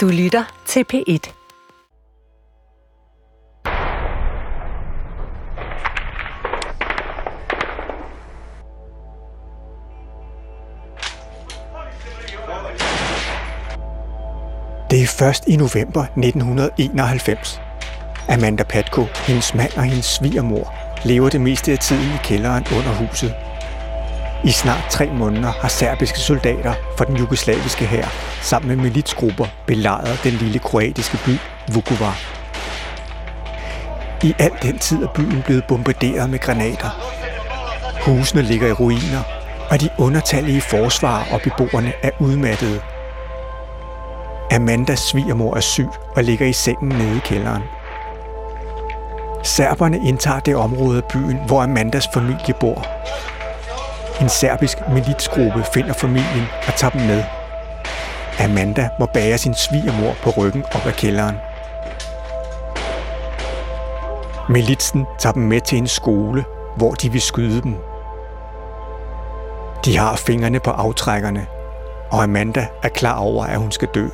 Du lytter til P1. Det er først i november 1991. Amanda Patko, hendes mand og hendes svigermor lever det meste af tiden i kælderen under huset. I snart tre måneder har serbiske soldater fra den jugoslaviske hær sammen med militsgrupper belejret den lille kroatiske by Vukovar. I al den tid er byen blevet bombarderet med granater. Husene ligger i ruiner, og de undertallige forsvar og beboerne er udmattede. Amandas svigermor er syg og ligger i sengen nede i kælderen. Serberne indtager det område af byen, hvor Amandas familie bor. En serbisk militsgruppe finder familien og tager dem med. Amanda må bære sin svigermor på ryggen op ad kælderen. Militsen tager dem med til en skole, hvor de vil skyde dem. De har fingrene på aftrækkerne, og Amanda er klar over, at hun skal dø.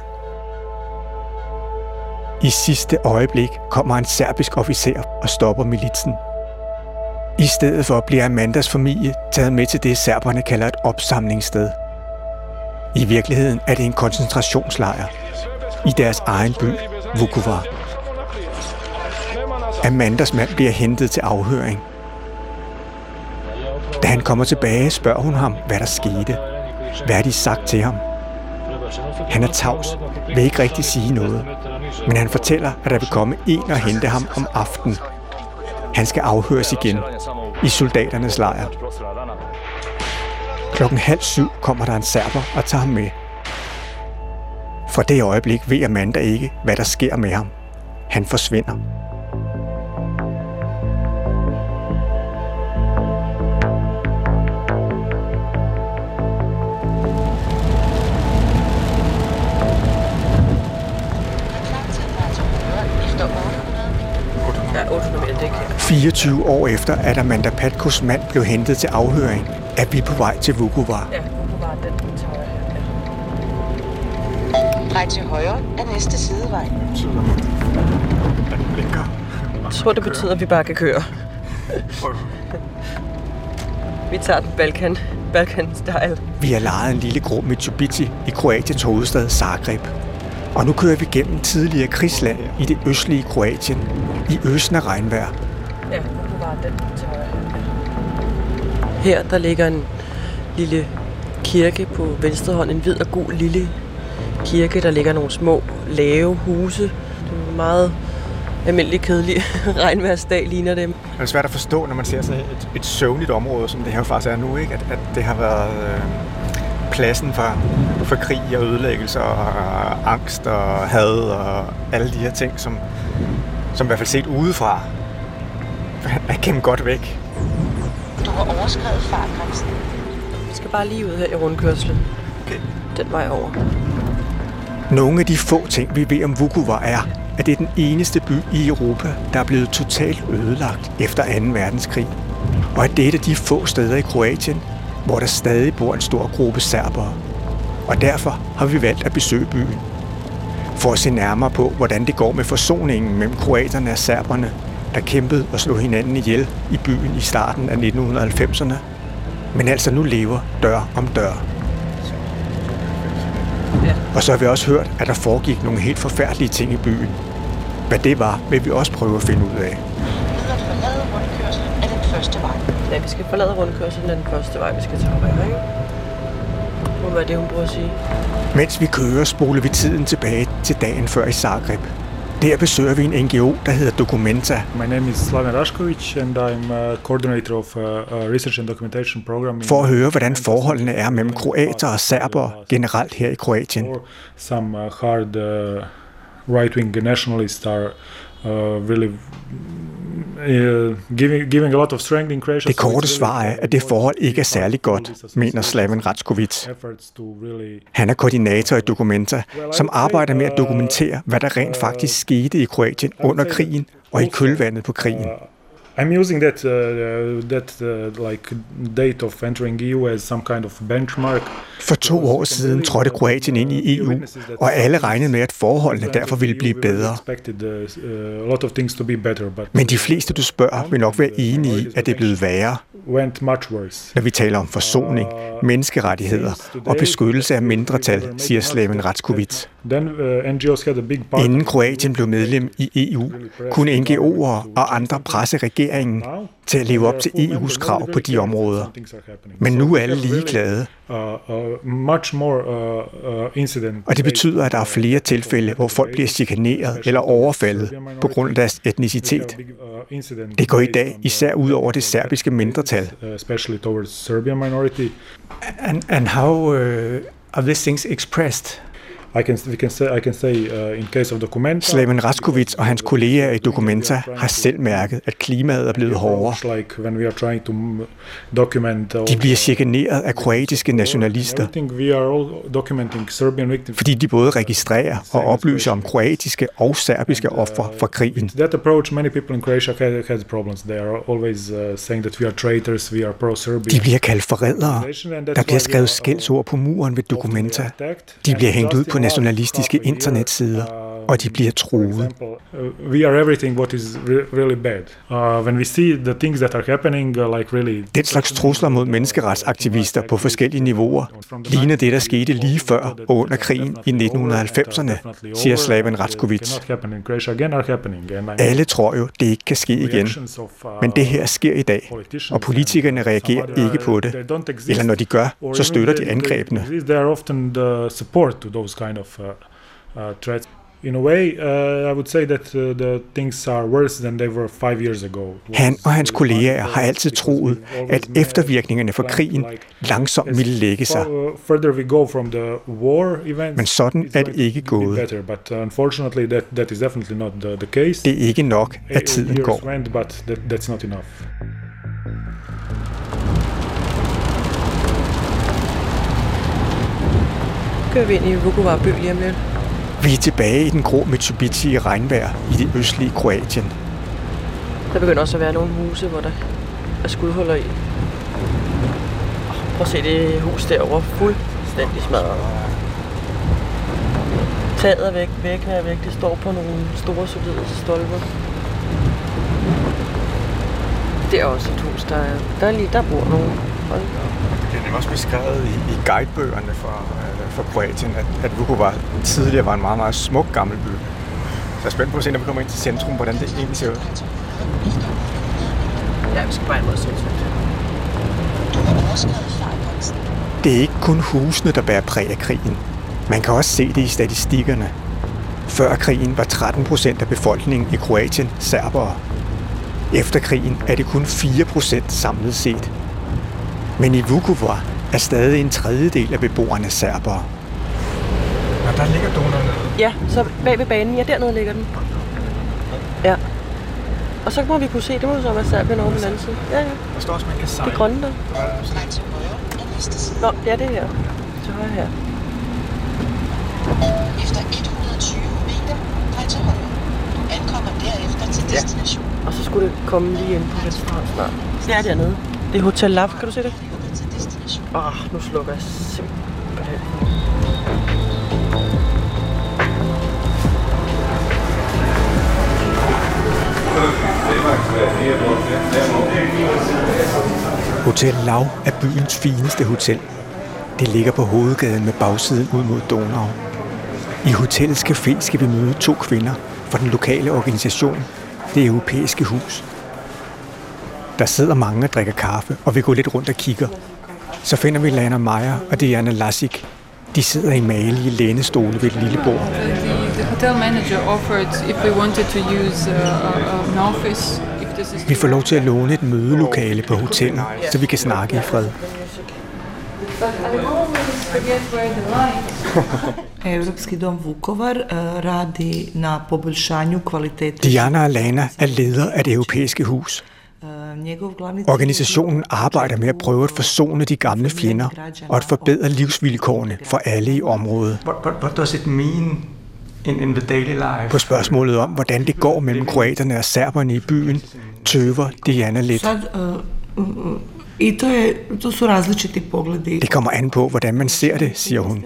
I sidste øjeblik kommer en serbisk officer og stopper militsen. I stedet for bliver Amandas familie taget med til det, serberne kalder et opsamlingssted. I virkeligheden er det en koncentrationslejr i deres egen by, Vukovar. Amandas mand bliver hentet til afhøring. Da han kommer tilbage, spørger hun ham, hvad der skete. Hvad har de sagt til ham? Han er tavs, vil ikke rigtig sige noget. Men han fortæller, at der vil komme en og hente ham om aftenen. Han skal afhøres igen i soldaternes lejr. Klokken halv syv kommer der en serber og tager ham med. Fra det øjeblik ved Amanda ikke, hvad der sker med ham. Han forsvinder. 24 år efter, at Amanda Patkos mand blev hentet til afhøring, er vi på vej til Vukovar. Ja, nu var den tager jeg her. Drej til højre af næste sidevej. Jeg tror, det betyder, at vi bare kan køre. Vi tager den Balkan, Balkan-style. Vi har lejet en lille grå Mitsubishi i Kroatiens hovedstad Zagreb. Og nu kører vi gennem tidligere krigsland i det østlige Kroatien, i øsende regnvejr. Ja, var den jeg her. Her, der ligger en lille kirke på venstre hånd. En hvid og gul lille kirke. Der ligger nogle små, lave huse. Det er meget almindelig, kedelig regnværsdag, ligner det. Det er svært at forstå, når man ser sådan et, et søvnligt område, som det her jo faktisk er nu, ikke? At, at det har været øh, pladsen for, for krig og ødelæggelse og angst og had og alle de her ting, som, som i hvert fald set udefra er gemt godt væk. Du har overskrevet fartgrænsen. Vi skal bare lige ud her i rundkørslen. Okay. Den vej over. Nogle af de få ting, vi ved om Vukovar er, at det er den eneste by i Europa, der er blevet totalt ødelagt efter 2. verdenskrig. Og at det er et af de få steder i Kroatien, hvor der stadig bor en stor gruppe serbere. Og derfor har vi valgt at besøge byen. For at se nærmere på, hvordan det går med forsoningen mellem kroaterne og serberne, der kæmpede og slog hinanden ihjel i byen i starten af 1990'erne. Men altså nu lever dør om dør. Og så har vi også hørt, at der foregik nogle helt forfærdelige ting i byen. Hvad det var, vil vi også prøve at finde ud af. Forlade af den første vej. Ja, vi skal forlade rundkørslen af den første vej, vi skal tage højre, ikke? Må være det, hun prøver at sige. Mens vi kører, spoler vi tiden tilbage til dagen før i Zagreb. Der besøger vi en NGO, der hedder Documenta. My name is Slaven Rašković and I'm uh, coordinator of uh, a research and documentation program. For at høre, hvordan forholdene er mellem kroater og serbere generelt her i Kroatien. Some uh, hard right-wing nationalists are really uh, giving, giving a lot of strength in Croatia. Det korte svar er, at det forhold ikke er særlig godt, mener Slaven Ratskovic. Han er koordinator i Documenta, som arbejder med at dokumentere, hvad der rent faktisk skete i Kroatien under krigen og i kølvandet på krigen. I'm using that uh, that uh, like date of entering EU as some kind of benchmark. For to år siden trådte Kroatien ind i EU, og alle regnede med, at forholdene derfor ville blive bedre. Men de fleste, du spørger, vil nok være enige i, at det er blevet værre. Når vi taler om forsoning, menneskerettigheder og beskyttelse af mindretal, siger Slaven Ratskovic. Inden Kroatien blev medlem i EU, kunne NGO'er og andre presse regeringen til at leve op til EU's krav på de områder. Men nu er alle ligeglade. Og det betyder, at der er flere tilfælde, hvor folk bliver chikaneret eller overfaldet på grund af deres etnicitet. Det går i dag især ud over det serbiske mindretal. And, and how uh, are these things expressed? I can, we can say, I can say uh, in case of Documenta, Slaven Raskovic og hans kolleger i Documenta har selv mærket, at klimaet er blevet hårdere. like when we are trying to document De bliver chikaneret af kroatiske nationalister, we are all documenting Serbian victims. fordi de både registrerer og oplyser om kroatiske og serbiske ofre for krigen. That approach, many people in Croatia has, has problems. They are always uh, saying that we are traitors, we are pro-Serbia. De bliver kaldt forrædere. Der bliver skrevet skældsord på muren ved Documenta. De bliver hængt ud på nationalistiske internetsider, og de bliver truet. We are everything what is really bad. Uh, when we see the things that are happening, uh, like really... Den slags trusler mod menneskeretsaktivister på forskellige niveauer ligner det, der skete lige før og under krigen i 1990'erne, siger Slaven Ratskovic. Alle tror jo, det ikke kan ske igen. Men det her sker i dag, og politikerne reagerer ikke på det. Eller når de gør, så støtter de angrebene. Kind of uh, uh, threats. In a way, uh, I would say that uh, the things are worse than they were five years ago. Han og hans kolleger har altid troet, at eftervirkningerne fra krigen langsomt ville lægge sig. Further we go from the war events, Men sådan er det ikke gået. better, but uh, unfortunately that, that is definitely not the, the case. Det er ikke nok, at tiden går. went, but that, that's not enough. Kører vi ind i Vukovar by lige om lidt. Vi er tilbage i den grå Mitsubishi i regnvejr i det østlige Kroatien. Der begynder også at være nogle huse, hvor der er skudhuller i. Prøv at se det hus derovre. Fuldstændig smadret. Taget er væk, væggene er væk. Det står på nogle store solide stolper. Det er også et hus, der er... Der, er lige, der bor nogen. Hold. Det er også beskrevet i, i guidebøgerne for, for Kroatien, at, at Vukovar tidligere var en meget, meget smuk gammel by. Så jeg er spændt på at se, når vi kommer ind til centrum, hvordan det egentlig ser ud. Ja, vi skal bare ind mod centrum. Det er ikke kun husene, der bærer præg af krigen. Man kan også se det i statistikkerne. Før krigen var 13 procent af befolkningen i Kroatien serbere. Efter krigen er det kun 4 procent samlet set. Men i Vukovar er stadig en tredjedel af beboerne serbere. Ja, der ligger donerne. Ja, så bag ved banen. Ja, dernede ligger den. Ja. Og så må vi kunne se, det må så være Serbien over på den anden side. Ja, ja. Der står også, man kan Det grønne der. Til højre er næste side. Nå, ja, det er her. Så højre her. Efter 120 meter, drej til højre. Du ankommer derefter til destination. Og så skulle det komme lige ind på hånd snart. Det er dernede. Det er Hotel Lab, kan du se det? Videre. Åh, oh, nu slukker jeg simpelthen. Hotel Lav er byens fineste hotel. Det ligger på hovedgaden med bagsiden ud mod Donau. I hotellets café skal vi møde to kvinder fra den lokale organisation, det europæiske hus. Der sidder mange og drikker kaffe, og vi går lidt rundt og kigger. Så finder vi Lana Meyer og Diana Lassik. De sidder i malige lænestole ved et lille bord. The, the hotel manager offered if we wanted to use uh, an office, if this is Vi får lov til at låne et mødelokale på hotellet, så vi kan snakke i fred. I. Europski dom Vukovar radi na poboljšanju kvalitete Diana og Lana er leder af det europæiske hus. Organisationen arbejder med at prøve at forsone de gamle fjender og at forbedre livsvilkårene for alle i området. What, what, what does it mean in, in the daily life. På spørgsmålet om, hvordan det går mellem kroaterne og serberne i byen, tøver Diana lidt. Su različiti pogledi. Det kommer an på, hvordan man ser det, siger hun.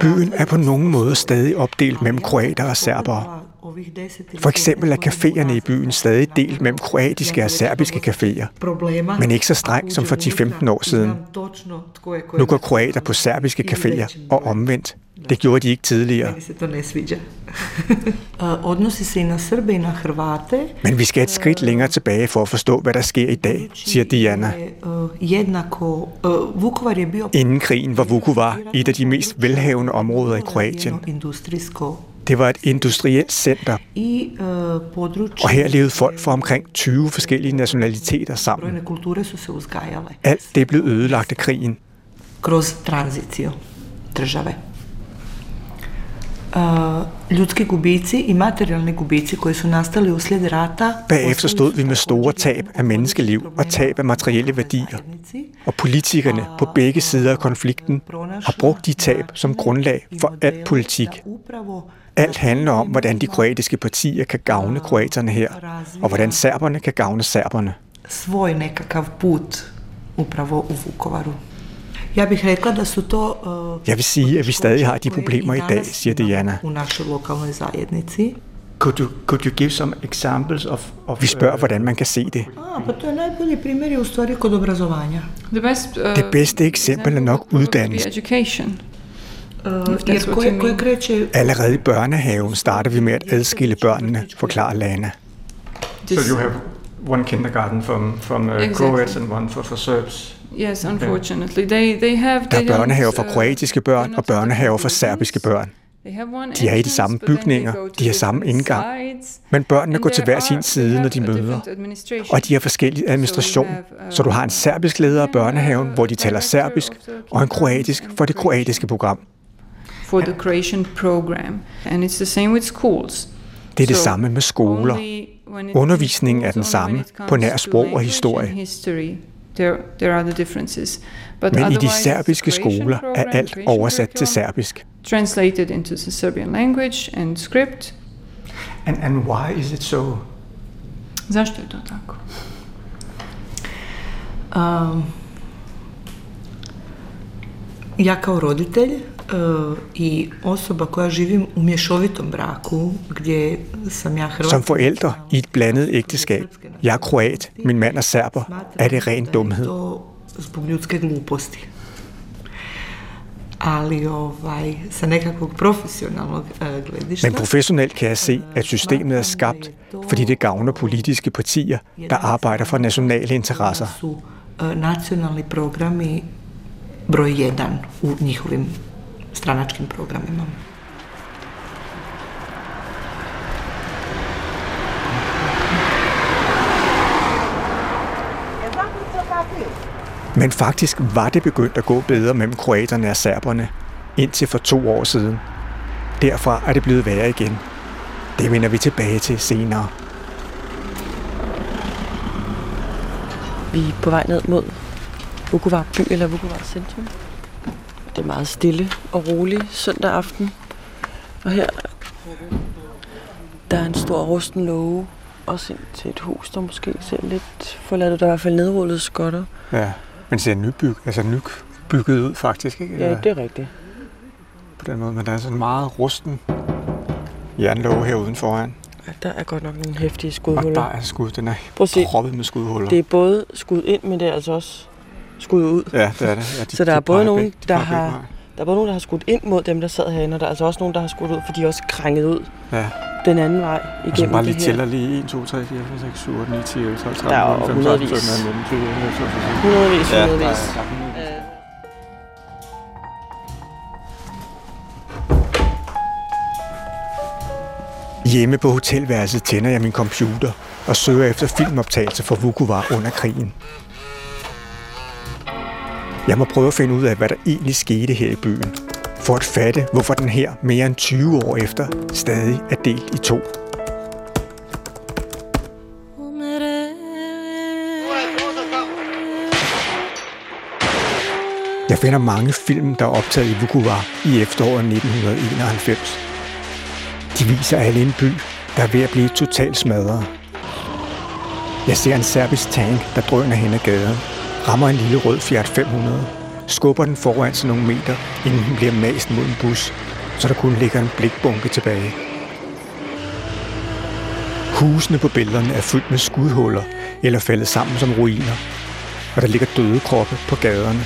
Byen er på nogen måde stadig opdelt mellem kroater og serbere. For eksempel er caféerne i byen stadig delt mellem kroatiske og serbiske caféer, men ikke så strengt som for 10-15 år siden. Nu går kroater på serbiske caféer og omvendt. Det gjorde de ikke tidligere. Men vi skal et skridt længere tilbage for at forstå, hvad der sker i dag, siger Diana. Je bio Inden krigen var Vukovar et af de mest velhavende områder i Kroatien. Det var et industrielt center, i područje og her levede folk fra omkring 20 forskellige nationaliteter sammen. Alt det blev ødelagt af krigen. kroz tranziciju države. Ljudski gubici i materijalni gubici koji su nastali uslijed rata Bagefter stod vi med store tab af menneskeliv og tab af materielle værdier. Og politikerne på begge sider af konflikten har brugt de tab som grundlag for al politik. Alt handler om, hvordan de kroatiske partier kan gavne kroaterne her, og hvordan serberne kan gavne serberne. svoj nekakav put upravo u Vukovaru. Ja bih rekla da su to uh, Jeg vil sige, at vi stadig har de problemer i dag, siger Diana. u našoj lokalnoj zajednici. Could you, could you give some examples of, of Vi spørger, hvordan man kan se det. Uh, Det bedste eksempel er nok uddannelse. you Allerede i børnehaven starter vi med at adskille børnene, forklarer Lana. This- have one kindergarten from, from uh, Exactly. Croats and one for, for Serbs. Yes, unfortunately, they they have. Der they er børnehaver for uh, kroatiske børn og børnehaver for serbiske børn. De er i de samme bygninger, de har samme indgang, Men børnene går til hver sin side, når de møder. Og de har forskellig administration, så du har en serbisk leder af børnehaven, hvor de taler serbisk, og en kroatisk for det kroatiske program. for the Croatian program, and it's the same with schools. Det er det samme med skoler. Undervisningen er den samme på nær sprog og historie. And History, there, there are the differences. But Men i de otherwise, serbiske Croatian skoler er program, alt oversat til serbisk. Translated into the Serbian language and script. And, and why is it so? Zašto je to tako? Um, ja kao roditelj i osoba koja živim u mješovitom braku gdje sam ja Hrvatska Som forældre i et blandet ægteskab. Jeg er kroat, min mand er serber. Er det ren dumhed? zbog ljudske gluposti. Ali ovaj, sa nekakvog profesionalnog uh, gledišta... Men professionelt kan jeg se, at systemet er skabt, fordi det gavner politiske partier, der arbejder for nationale interesser. su nacionalni programi broj jedan u njihovim stranačkim programima. Men faktisk var det begyndt at gå bedre mellem kroaterne og serberne, indtil for to år siden. Derfra er det blevet værre igen. Det vender vi tilbage til senere. Vi er på vej ned mod Vukovar by eller Vukovar centrum. Det er meget stille og roligt søndag aften. Og her der er en stor rusten låge. Også ind til et hus, der måske ser lidt forladt. Der er i hvert fald nedrullede skotter. Ja, men ser nybyg, altså nybygget ud faktisk, ikke? Ja, det er rigtigt. På den måde, men der er sådan meget rusten jernlåge her uden foran. Ja, der er godt nok nogle hæftige Og skudhuller. der er skud, den er proppet med skudhuller. Det er både skud ind, men det er altså også skud ud. Ja, det er det. Ja, de, Så der de er både nogen, begge- de der begge har-. Der er både nogen, der har skudt ind mod dem, der sad herinde, og der er altså også nogen, der har skudt ud, for de er også krænget ud Ja, den anden vej igennem bare det lige her. tæller lige 1, 2, 3, 4, 5, 6, 7, 8, 9, 10, 11, 12, 13, Der er 14, 15, 16, hundredvis. 17, 18, 19, 20, 21, 22, 23. Hundredvis, Ja, der hundredvis. er hundredvis. Hjemme på hotelværelset tænder jeg min computer og søger efter filmoptagelser for Vukovar under krigen. Jeg må prøve at finde ud af, hvad der egentlig skete her i byen, for at fatte, hvorfor den her mere end 20 år efter stadig er delt i to. Jeg finder mange film, der er optaget i Vukovar i efteråret 1991. De viser alle en by, der er ved at blive totalt smadret. Jeg ser en serbisk tank, der drøner hen ad gaden, rammer en lille rød Fiat 500, skubber den foran sig nogle meter, inden den bliver mast mod en bus, så der kun ligger en blikbunke tilbage. Husene på billederne er fyldt med skudhuller eller faldet sammen som ruiner, og der ligger døde kroppe på gaderne.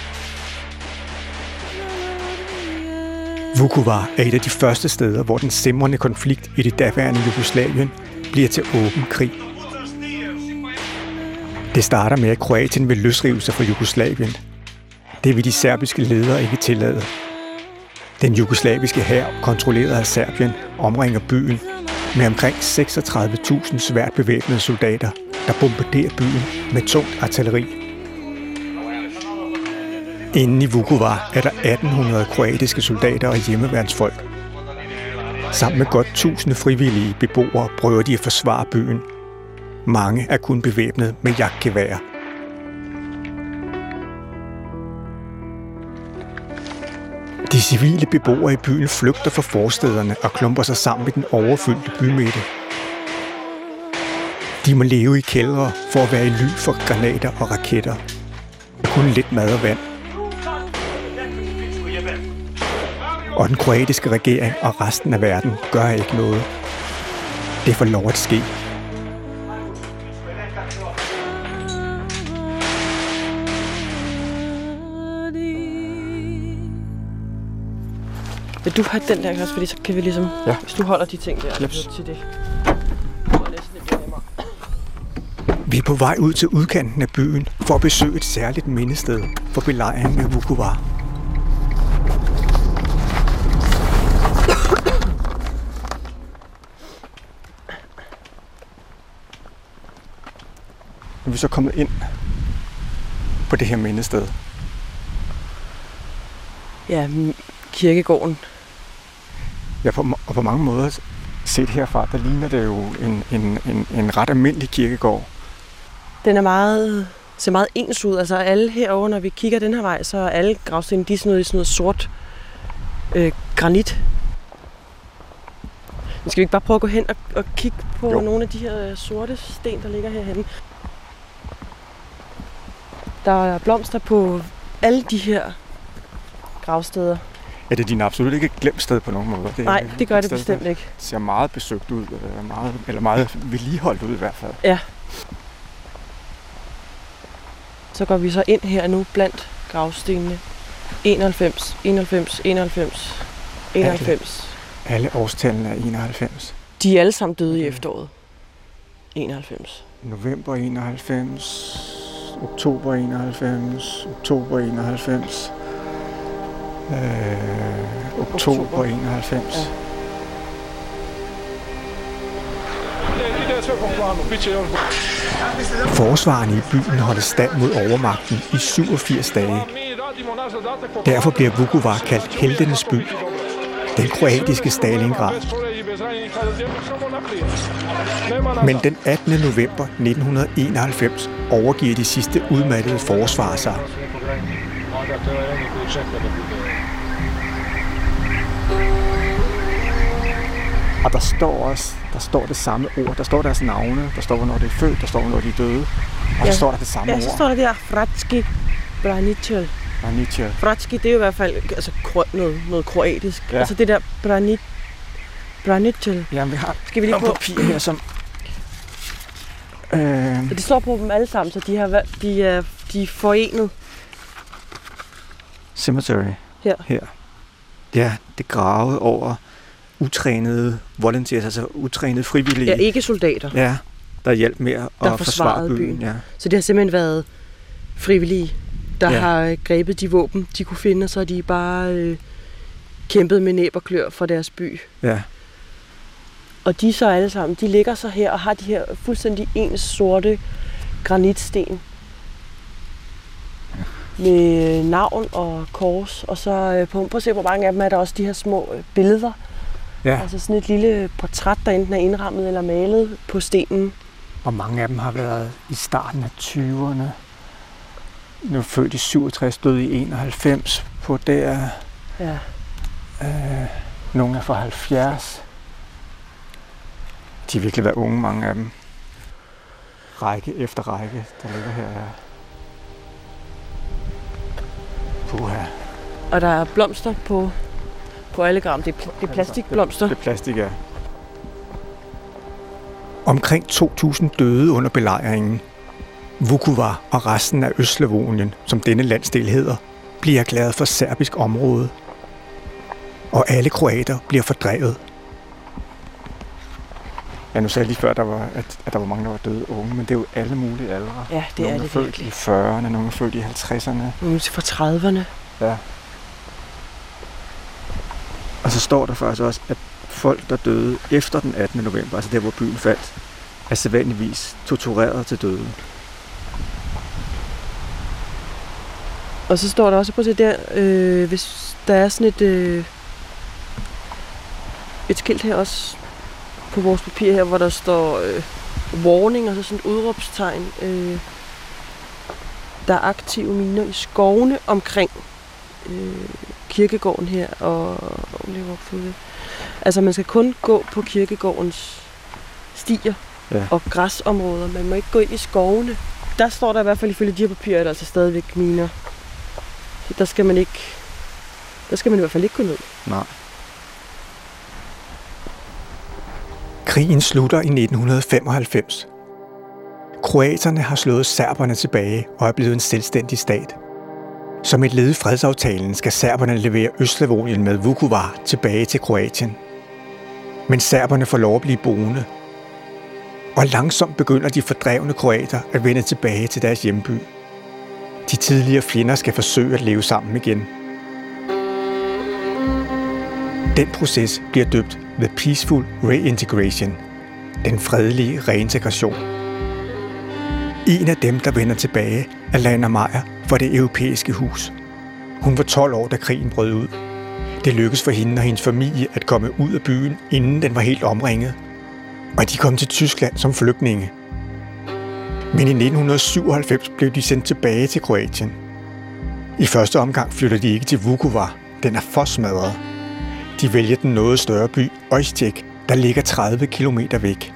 Vukovar er et af de første steder, hvor den simrende konflikt i det daværende Jugoslavien bliver til åben krig. Det starter med, at Kroatien vil løsrive sig fra Jugoslavien. Det vil de serbiske ledere ikke tillade. Den jugoslaviske hær, kontrolleret af Serbien, omringer byen med omkring 36.000 svært bevæbnede soldater, der bombarderer byen med tungt artilleri. Inden i Vukovar er der 1800 kroatiske soldater og hjemmeværnsfolk. Sammen med godt 1000 frivillige beboere prøver de at forsvare byen. Mange er kun bevæbnet med jagtgeværer. De civile beboere i byen flygter fra forstederne og klumper sig sammen i den overfyldte bymidte. De må leve i kældre for at være i ly for granater og raketter. Kun lidt mad og vand. Og den kroatiske regering og resten af verden gør ikke noget. Det får lov at ske. Vil du have den der også, fordi så kan vi ligesom... Ja. Hvis du holder de ting der Jeps. til det. Vi er på vej ud til udkanten af byen for at besøge et særligt mindested for belejringen af Vukovar. Nu er vi så kommet ind på det her mindested. Ja, kirkegården. Ja, på, og på mange måder set herfra, der ligner det jo en, en, en, en ret almindelig kirkegård. Den er meget, ser meget ens ud. Altså alle herovre, når vi kigger den her vej, så er alle gravsten, de er sådan noget, i sådan noget sort øh, granit. Men skal vi ikke bare prøve at gå hen og, og kigge på Jo. jo. nogle af de her øh, sorte sten, der ligger herhenne? Der er blomster på alle de her gravsteder. Ja, det er din absolut ikke et glemt sted på nogen måde. Det Nej, det gør et det sted, bestemt ikke. ser meget besøgt ud, øh, meget, eller meget vedligeholdt ud i hvert fald. Ja. Så går vi så ind her nu blandt gravstenene. 91, 91, 91, 91. Alle årstallene er 91. De er alle sammen døde i efteråret. 91. November 91, oktober 91, oktober 91, øh, oktober, Oktober. 91. Ja. Forsvarerne i byen holdt stand mod overmagten i 87 dage. Derfor bliver Vukovar kaldt heltenes by. Den kroatiske Stalingrad. Men den 18. november 1991 overgiver de sidste udmattede forsvar sig. Og der står også der står det samme ord. Der står deres navne, der står, hvornår det er født, der står, hvornår de er døde. Og der Ja. står der det samme Ja, så ord. står der der Fratski Branichel. Nietzsche. Fratski, det er jo i hvert fald altså, noget, noget kroatisk. Ja. Ja. Altså det der Branit Branichel. Jamen, vi har Skal vi lige på? papir her, som... Øh, det står på dem alle sammen, så de, har, de, er, de er forenet. cemetery. Her. Her. Ja, det gravet over utrænede volunteers, altså utrænede frivillige. Ja, ikke soldater. Ja, der hjalp med at Der forsvare byen. byen. Ja. Så det har simpelthen været frivillige, der Ja. har grebet de våben, de kunne finde, og så de bare øh, kæmpet med næb og klør for deres by. ja. Og de så alle sammen, de ligger så her og har de her fuldstændig ens sorte granitsten. Med navn og kors. Og så øh, på, prøv at se, hvor mange af dem er der også de her små øh, billeder. Ja. Altså sådan et lille portræt, der enten er indrammet eller malet på stenen. Og mange af dem har været i starten af 20'erne. Nu født i 67, døde i 91 på der. Ja. Øh, nogle er fra 70. De har virkelig været unge, mange af dem. Række efter række, der ligger her. Puha. Og der er blomster på, på alle gram. Det er, pl- det er plastikblomster. Det er plastik, ja. Omkring 2.000 døde under belejringen. Vukovar og resten af Østslavonien, som denne landsdel hedder, bliver erklæret for serbisk område. Og alle kroater bliver fordrevet. Ja, nu sagde jeg lige før, der var, at, at der var mange, der var døde unge, men det er jo alle mulige aldre. Ja, det nogle er det født virkelig. i 40'erne, nogle er født i 50'erne. Nogle fra 30'erne. Ja. Og så står der faktisk også, at folk, der døde efter den 18. november, altså der, hvor byen faldt, er sædvanligvis tortureret til døde. Og så står der også, på at se der, øh, hvis der er sådan et, øh, et skilt her også på vores papir her, hvor der står øh, warning, og så sådan et udråbstegn. Øh, der er aktive miner i skovene omkring øh, kirkegården her og Oliver Fugle. Altså man skal kun gå på kirkegårdens stier Ja. og græsområder. Man må ikke gå ind i skovene. Der står der i hvert fald ifølge de her papirer, at der altså stadigvæk miner. Så der skal man ikke... Der skal man i hvert fald ikke gå ned. Nej. Krigen slutter i 1995. Kroaterne har slået serberne tilbage og er blevet en selvstændig stat. Som et led i fredsaftalen skal serberne levere Østslavonien med Vukovar tilbage til Kroatien. Men serberne får lov at blive boende. Og langsomt begynder de fordrevne kroater at vende tilbage til deres hjemby. De tidligere fjender skal forsøge at leve sammen igen. Den proces bliver døbt The Peaceful Reintegration, den fredelige reintegration. En af dem, der vender tilbage, er Lana Meyer var det europæiske hus. Hun var 12 år, da krigen brød ud. Det lykkedes for hende og hendes familie at komme ud af byen, inden den var helt omringet. Og de kom til Tyskland som flygtninge. Men i 1997 blev de sendt tilbage til Kroatien. I første omgang flytter de ikke til Vukovar. Den er for smadret. De vælger den noget større by, Osijek, der ligger 30 km væk.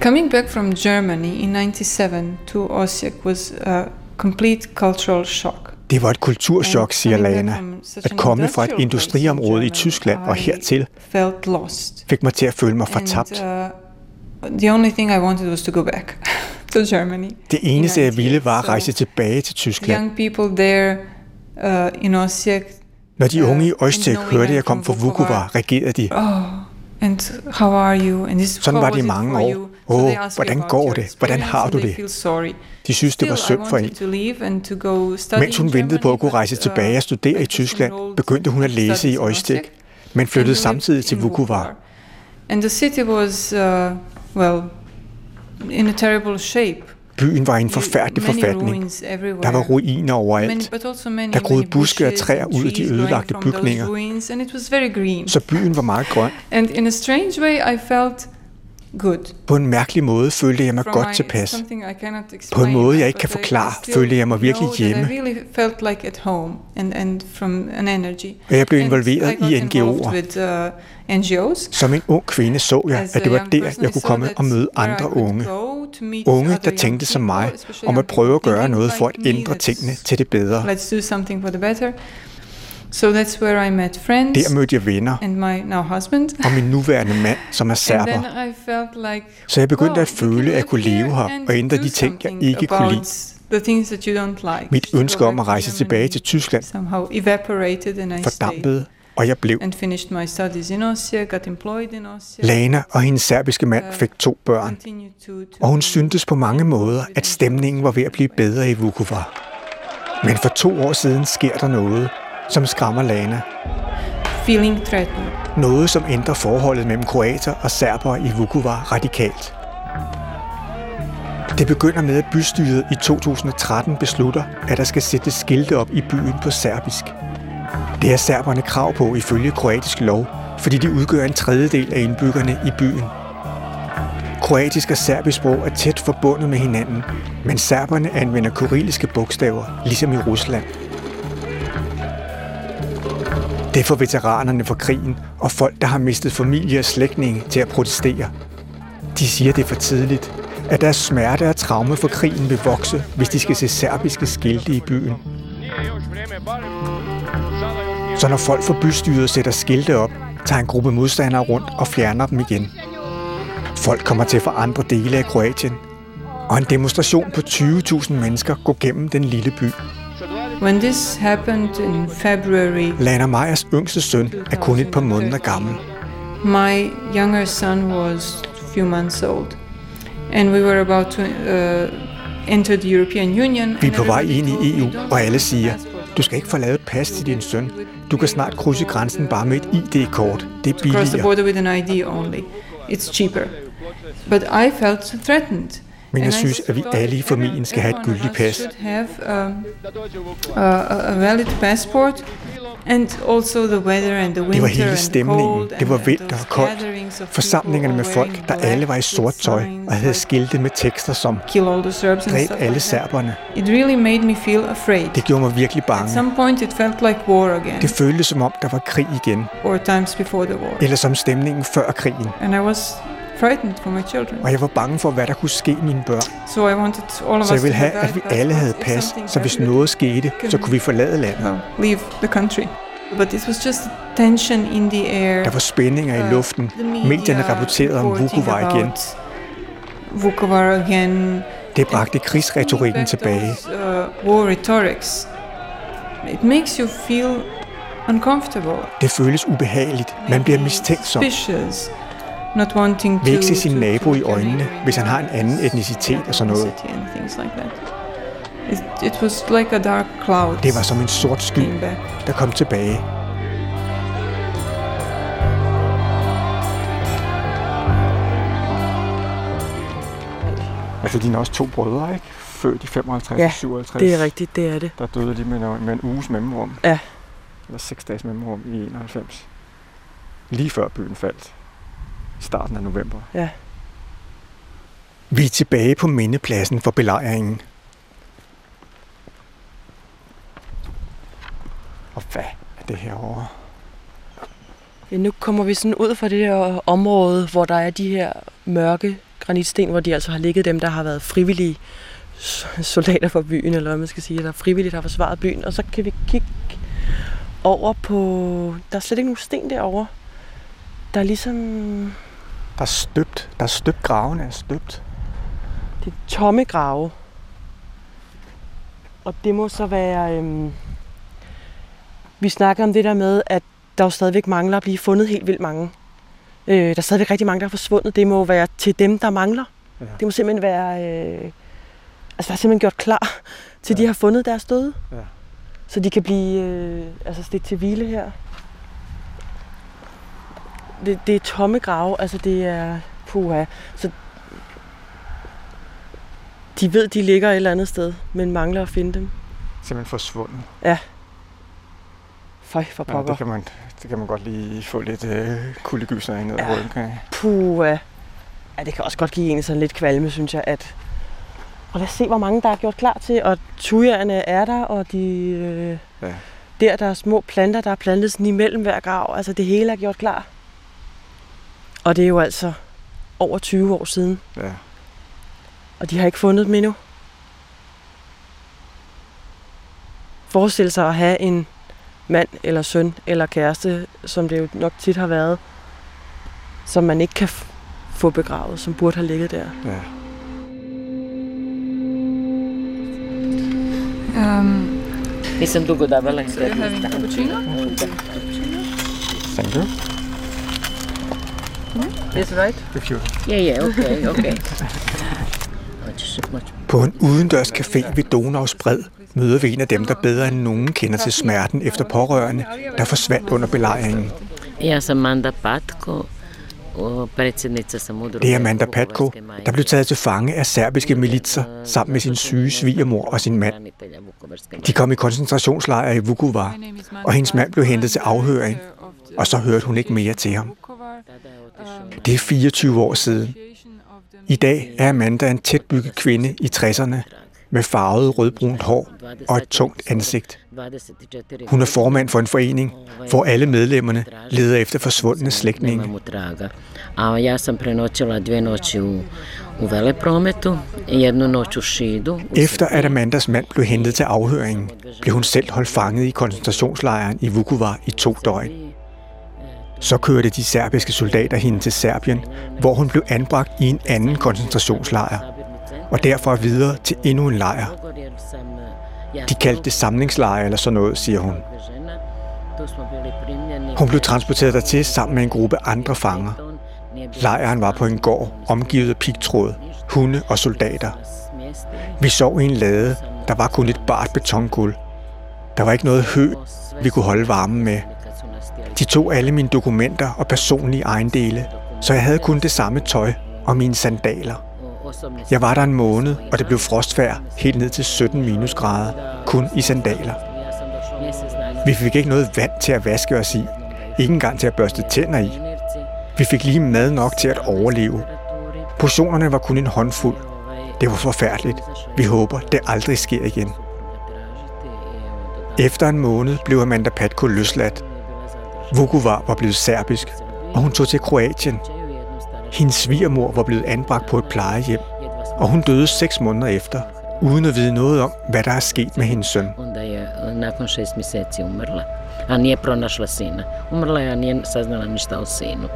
Coming back from Germany in 97 to Osijek was a complete cultural shock. Det var et kulturschok, siger Lana. At komme fra et industriområde i Tyskland og hertil I felt lost. fik mig til at føle mig fortabt. uh, the only thing I wanted was to go back to Germany. Det eneste, jeg ville, var at rejse tilbage til Tyskland. Young people there uh, in Osijek. Når de unge i uh, Osijek hørte, I'm jeg kom fra Vukovar, reagerede de. Oh, and how are you? And this, Sådan var det i mange år. Åh, you hvordan går det? Hvordan har du det? De synes, det var synd for study Mens hun ventede på at kunne rejse but, tilbage og studere I Tyskland, begyndte hun at læse i Osijek, men flyttede samtidig til Vukovar. And the city was, uh, well, in a terrible shape. Byen var i en forfærdelig forfatning. Der var ruiner overalt, Der groede buske og træer ud af de ødelagte bygninger. så byen var meget grøn. And in a strange way, I felt good. På en mærkelig måde følte jeg mig From godt tilpas. På en måde, jeg ikke kan forklare, følte jeg mig virkelig hjemme. Really felt like at home and, and from an energy. Og jeg blev involveret I NGO'er. With, uh, NGOs. Som en ung kvinde så jeg, at det var der, jeg kunne komme og møde andre unge. Unge, der tænkte som mig, om at prøve at gøre noget for at ændre tingene til det bedre. Let's do something for the better. So that's where I met friends Der mødte jeg venner and my now husband. og min nuværende mand, som er And then serber. I felt like, Så jeg begyndte wow, at føle, at jeg kunne leve her og ændre de ting, jeg ikke kunne lide. The things that you don't like. Mit ønske om at rejse tilbage til Tyskland somehow evaporated and I fordampede, og jeg blev. and finished my studies in Osijek, got employed in Osijek. Lana og hendes serbiske mand fik to børn, og hun syntes på mange måder, at stemningen var ved at blive bedre i Vukovar. Men for to år siden sker der noget, som skræmmer Lana. feeling threatened. Noget, som ændrer forholdet mellem kroater og serbere i Vukovar radikalt. Det begynder med, at bystyret i 2013 beslutter, at der skal sættes skilte op i byen på serbisk. Det har serberne krav på ifølge kroatisk lov, fordi de udgør en tredjedel af indbyggerne i byen. Kroatisk og serbisk sprog er tæt forbundet med hinanden, men serberne anvender kyrilliske bogstaver, ligesom i Rusland. Det får veteranerne fra krigen og folk, der har mistet familie og slægtninge til at protestere. De siger, det er for tidligt, at deres smerte og traume for krigen vil vokse, hvis de skal se serbiske skilte i byen. Så når folk fra bystyret sætter skilte op, tager en gruppe modstandere rundt og fjerner dem igen. Folk kommer til fra andre dele af Kroatien, og en demonstration på 20.000 mennesker går gennem den lille by. When this happened in February, Lana Meyers yngste søn er kun et par måneder gammel. my younger son was few months old, and we were about to uh, enter the European Union. Vi er på vej ind i EU, "Don't og alle siger, du skal ikke få lavet et pas til din søn. Du kan snart krydse grænsen bare med et ID-kort. Det er cross the billigere. border with an ID only. It's cheaper. But I felt threatened. Men jeg synes, at vi alle i familien skal have et gyldigt pas. Det var hele stemningen. Det var vinter og koldt. Forsamlingerne med folk, der alle var i sort tøj og havde skilte med tekster som Dræb alle serberne. Det gjorde mig virkelig bange. Det føltes som om, der var krig igen. Eller som stemningen før krigen. Frightened for my children. Og jeg var bange for, hvad der kunne ske mine børn. So I wanted all of Så jeg ville have, at vi alle havde pas, så hvis noget skete, så kunne vi forlade landet. leave the country. But it was just tension in the air. Der var spændinger i Uh, luften. Medierne rapporterede om Vukovar igen. Vukovar again. Det bragte krigsretorikken tilbage. uh, war rhetorics. It makes you feel uncomfortable. Det føles ubehageligt. Man bliver mistænksom. Suspicious. Not wanting Vil to, ikke se sin nabo i øjnene, hvis han har en anden etnicitet og sådan noget. It, was like a dark cloud. Det var som en sort sky, der kom tilbage. Altså, dine er også to brødre, ikke? Født i 55 Ja, 57. Det er rigtigt, det er det. Der døde de med, med en uges mellemrum. Ja. Eller seks dages mellemrum i 91. Lige før byen faldt. I starten af november. Ja. Vi er tilbage på mindepladsen for belejringen. Og hvad er det herovre? Ja, nu kommer vi sådan ud fra det her område, hvor der er de her mørke granitsten, hvor de altså har ligget dem, der har været frivillige soldater for byen, eller hvad man skal sige, der frivilligt har forsvaret byen. Og så kan vi kigge over på... Der er slet ikke nogen sten derovre. Der er ligesom... Der er støbt. Der er støbt. Gravene er støbt. Det er tomme grave. Og det må så være... Øhm, vi snakker om det der med, at der jo stadigvæk mangler at blive fundet helt vildt mange. Øh, der er stadigvæk rigtig mange, der er forsvundet. Det må være til dem, der mangler. Ja. Det må simpelthen være... Øh, altså være simpelthen gjort klar til, ja. de har fundet deres døde. Ja. Så de kan blive øh, altså stik til hvile her. Det, det er tomme grave, altså det er puha. Så de ved, de ligger et eller andet sted, men mangler at finde dem. Simpelthen forsvundet. Føj for Ja, pokker. det, kan man, det kan man godt lige få lidt øh, kuldegyser af ned Ja. ja. ryggen af. Puha. Ja, det kan også godt give en sådan lidt kvalme, synes jeg, at... Og lad os se, hvor mange der er gjort klar til, og tujerne er der, og de... Øh, Ja. Der, der er små planter, der er plantet sådan imellem hver grav. Altså, det hele er gjort klar. Og det er jo altså over 20 år siden, Ja. og de har ikke fundet dem endnu. Forestil sig at have en mand eller søn eller kæreste, som det jo nok tit har været, som man ikke kan få begravet, som burde have ligget der. ja. Um, Nisam dugo having cappuccino? Thank you. Is right? If you... Yeah, yeah, okay, okay. På en udendørs café ved Donaus bred møder vi en af dem, der bedre end nogen kender til smerten efter pårørende, der forsvandt under belejringen. Manda Patko. Det er Amanda Patko, der blev taget til fange af serbiske militser sammen med sin syge svigermor og sin mand. De kom i koncentrationslejre i Vukovar, og hendes mand blev hentet til afhøring, og så hørte hun ikke mere til ham. Det er 24 år siden. I dag er Amanda en tætbygget kvinde i 60'erne, med farvet rødbrunt hår og et tungt ansigt. Hun er formand for en forening, hvor alle medlemmerne leder efter forsvundne slægtninge. Efter at Amandas mand blev hentet til afhøringen, blev hun selv holdt fanget i koncentrationslejren i Vukovar i to døgn. Så kørte de serbiske soldater hende til Serbien, hvor hun blev anbragt i en anden koncentrationslejr, og derfra videre til endnu en lejr. De kaldte det samlingslejr eller sådan noget, siger hun. Hun blev transporteret dertil sammen med en gruppe andre fanger. Lejren var på en gård, omgivet af pigtråd, hunde og soldater. Vi sov i en lade, der var kun et bart betongulv. Der var ikke noget hø, vi kunne holde varmen med. De tog alle mine dokumenter og personlige ejendele, så jeg havde kun det samme tøj og mine sandaler. Jeg var der en måned, og det blev frostvær helt ned til 17 minusgrader, kun i sandaler. Vi fik ikke noget vand til at vaske os i, ikke engang til at børste tænder i. Vi fik lige mad nok til at overleve. Portionerne var kun en håndfuld. Det var forfærdeligt. Vi håber, det aldrig sker igen. Efter en måned blev Amanda Patko løsladt. Vukovar var blevet serbisk, og hun tog til Kroatien. Hendes svigermor var blevet anbragt på et plejehjem, og hun døde seks måneder efter, uden at vide noget om, hvad der er sket med hendes søn. Onda je e, nakon šest mjeseci umrla, a nije pronašla sina. Umrla je, a nije saznala ništa o sinu.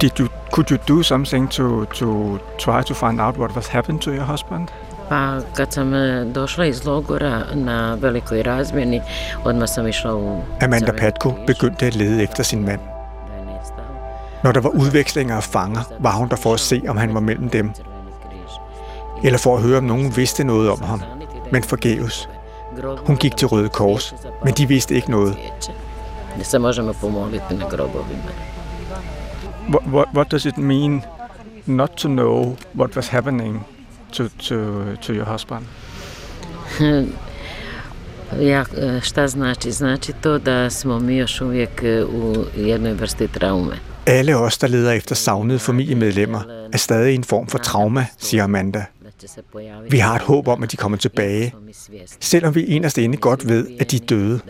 Did you, could you do something to, to try to find out what was happened to your husband? Pa kad sam e, došla iz logora na velikoj razmjeni, odmah sam išla u Amanda Patko begyndte at lede efter sin mand. Når der var udvekslinger af fanger, var hun der for at se, om han var mellem dem, eller for at høre, om nogen vidste noget om ham. Men forgæves. Hun gik til Røde Kors, men de vidste ikke noget. Se možemo pomoliti na grobovima. What, what, what does it mean not to know what was happening to, to, to your husband? Ja, e, šta znači? Znači to da smo mi još uvijek e, u jednoj vrsti traume. Alle os, der leder efter savnede familiemedlemmer, er stadig i en form for trauma, siger Amanda. Vi har et håb om, at de kommer tilbage, selvom vi inderst inde godt ved, at de er døde.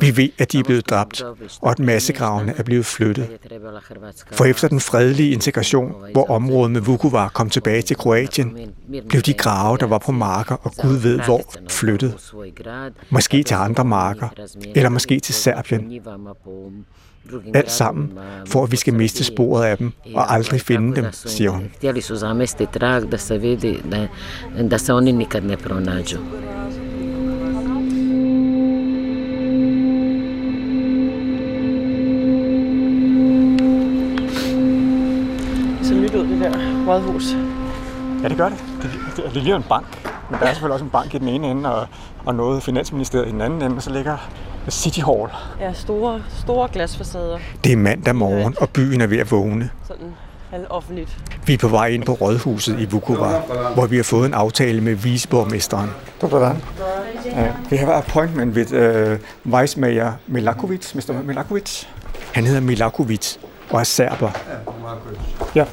Vi ved, at de er blevet dræbt, og at massegravene er blevet flyttet. For efter den fredelige integration, hvor området med Vukovar kom tilbage til Kroatien, blev de grave, der var på marker og Gud ved hvor, flyttet. Måske til andre marker, eller måske til Serbien. Alt sammen, for at vi skal miste sporet af dem og aldrig finde dem, siger hun. Det ser nyt ud, det der rådhus. Ja, det gør det. Det, det, det ligner en bank, men der er selvfølgelig også en bank i den ene ende, og, og noget finansministeriet i den anden ende, og så ligger City Hall. Ja, store, store glasfacader. Det er mandag morgen, og byen er ved at vågne. Sådan halvoffentligt. Vi er på vej ind på rådhuset i Vukovar, hvor vi har fået en aftale med viceborgmesteren. Dobar dan. Uh, we have an appointment with uh, Vice Mayor Milakovic, Mr. Milakovic. Han hedder Milakovic og er serber. Ja.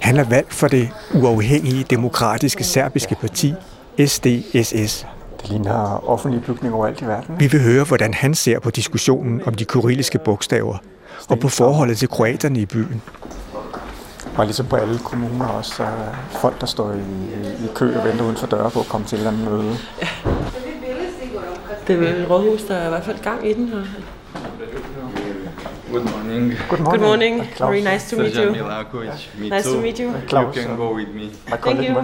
Han er valgt for det uafhængige demokratiske serbiske parti, SDSS. Det ligner offentlige bygninger overalt i verden. Vi vil høre, hvordan han ser på diskussionen om de kyrilliske bogstaver, og på forholdet til kroaterne i byen. Og ligesom på alle kommuner også, så er folk, der står i, i kø og venter uden for døre på at komme til et eller andet møde. Det er et rådhus, der er i hvert fald gang i den her. Good morning. Good Good morning. Very nice to meet you. Nice to meet you. You can go with me. Thank you.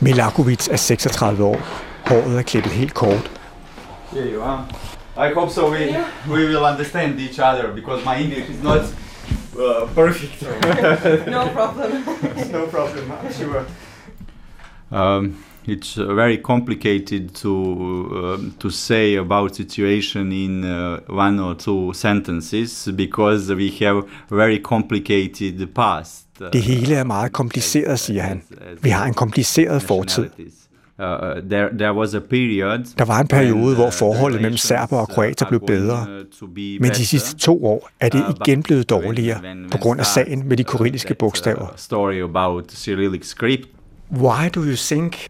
Milakovic er 36 år. Håret er klippet helt kort. Here you are. I hope so we, we will understand each other because my English is not uh, perfect. No problem. No problem, I'm sure. um, it's uh, very complicated to um to say about situation in uh, one or two sentences because we have very complicated past. uh, Det hele er meget kompliceret, siger han. Vi har en kompliceret fortid. Uh, there, there was a period Der var en periode, hvor uh, forholdet mellem serber og uh, kroater blev bedre. uh, Men de sidste to år er det Uh, igen blevet dårligere på grund af sagen med de uh, kyrilliske uh, bogstaver. story about Cyrillic script Why do you think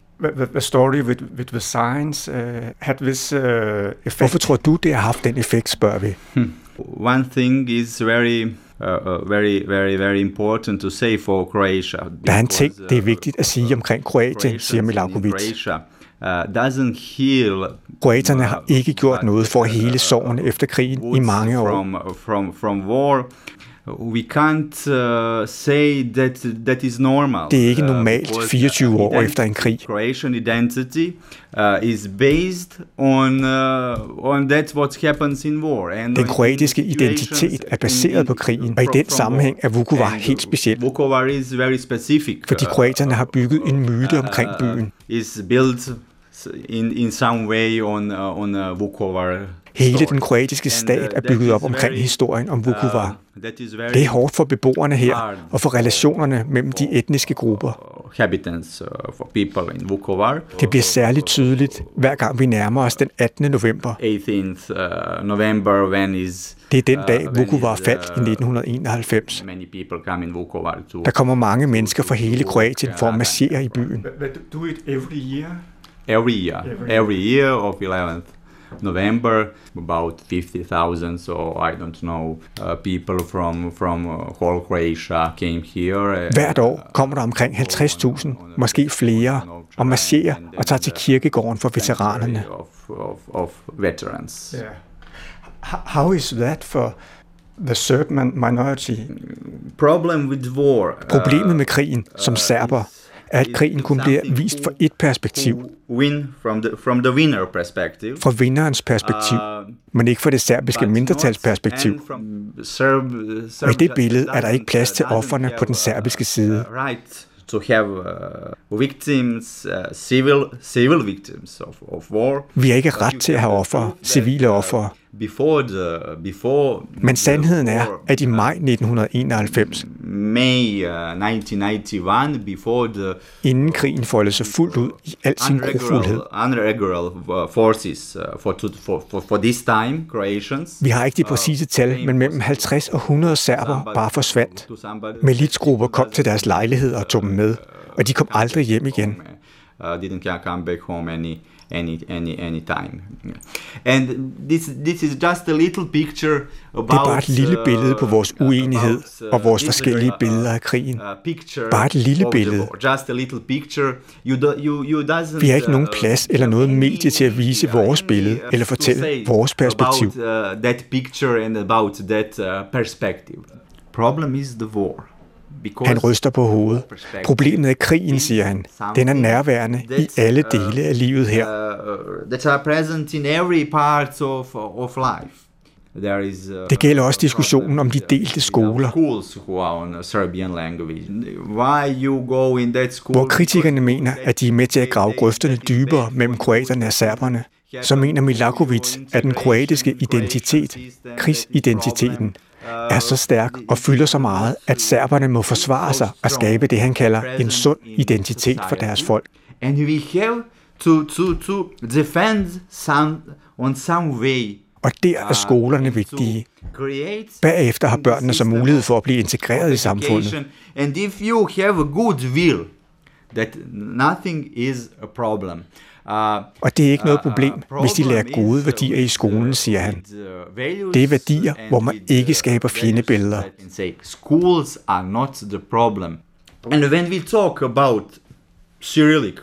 the, story with, with the science uh, had this uh, effect? Hvorfor tror du, det har haft den effekt, spørger vi? Hmm. One thing is very uh, uh, very, very, very important to say for Croatia. Der er en ting, det er vigtigt at sige omkring Kroatien, siger Milakovic. Uh, doesn't heal Kroaterne har ikke gjort noget for at hele sorgen efter krigen i mange år. From, from, from war. We can't uh, say that that is normal. Det er ikke normalt 24 år efter en krig. Croatian identity uh, is based on uh, on that what happens in war. And Den kroatiske identitet er baseret på krigen, og i den sammenhæng er Vukovar helt speciel. Vukovar is very specific. Fordi kroaterne har bygget en myte omkring byen. Is built in in some way on uh, on uh, Vukovar Hele den kroatiske stat er bygget op omkring historien om Vukovar. Det er hårdt for beboerne her og for relationerne mellem de etniske grupper. Det bliver særligt tydeligt, hver gang vi nærmer os den 18. november. Det er den dag, Vukovar faldt i 1991. Der kommer mange mennesker fra hele Kroatien for at marchere i byen. Do it every year? Every year. Every year of 11th. November, about 50,000, so I don't know, uh, people from, from uh, whole Croatia came here. Uh, Hvert år kommer der omkring 50.000, måske flere, og marcherer og tager til kirkegården for veteranerne. Of, of, of veterans. Yeah. How is that for the Serbian minority? Problem with war. Problemet med krigen som serber er, at krigen kun bliver vist fra et perspektiv. Fra vinderens perspektiv, men ikke fra det serbiske mindretals perspektiv. Og i det billede er der ikke plads til offerne på den serbiske side. to have uh, victims, uh, civil civil victims of, of war. Vi har ikke ret til at have ofre, civile ofre. Before the, before Men sandheden er, at i maj 1991, May uh, 1991, before the, inden krigen foldede sig fuldt ud i al sin grufuldhed. Unregular forces uh, for, for, for, for this time, Croatians. Vi har ikke de præcise tal, men mellem 50 og 100 serber bare forsvandt. Militsgrupper kom til deres lejligheder og tog dem med, og de kom aldrig hjem igen. Uh, didn't come back home any any any any time. And this this is just a little picture about Det er bare et lille billede på vores uenighed og vores forskellige billeder af krigen. Bare et lille billede. Just a little picture. You do, you you doesn't Vi har ikke nogen plads eller noget medie til at vise vores billede eller fortælle vores perspektiv. About uh, that picture and about that uh, perspective. Problem is the war. Han ryster på hovedet. Problemet er krigen, siger han. Den er nærværende i alle dele af livet her. That are present in every part of, of life. There is, uh, det gælder også diskussionen om de delte skoler. Hvor kritikerne mener, at de er med til at grave grøfterne dybere mellem kroaterne og serberne, så mener Milakovic, at den kroatiske identitet, krigsidentiteten, er så stærk og fylder så meget, at serberne må forsvare sig og skabe det, han kalder en sund identitet for deres folk. And we have to, to, to defend some, on some way og der er skolerne vigtige. Bagefter har børnene så mulighed for at blive integreret i samfundet. And if you have a good will, that nothing is a problem. Og det er ikke noget problem, hvis de lærer gode værdier i skolen, siger han. Det er værdier, hvor man ikke skaber fjendebilleder. Schools are not the problem. And when we talk about Cyrillic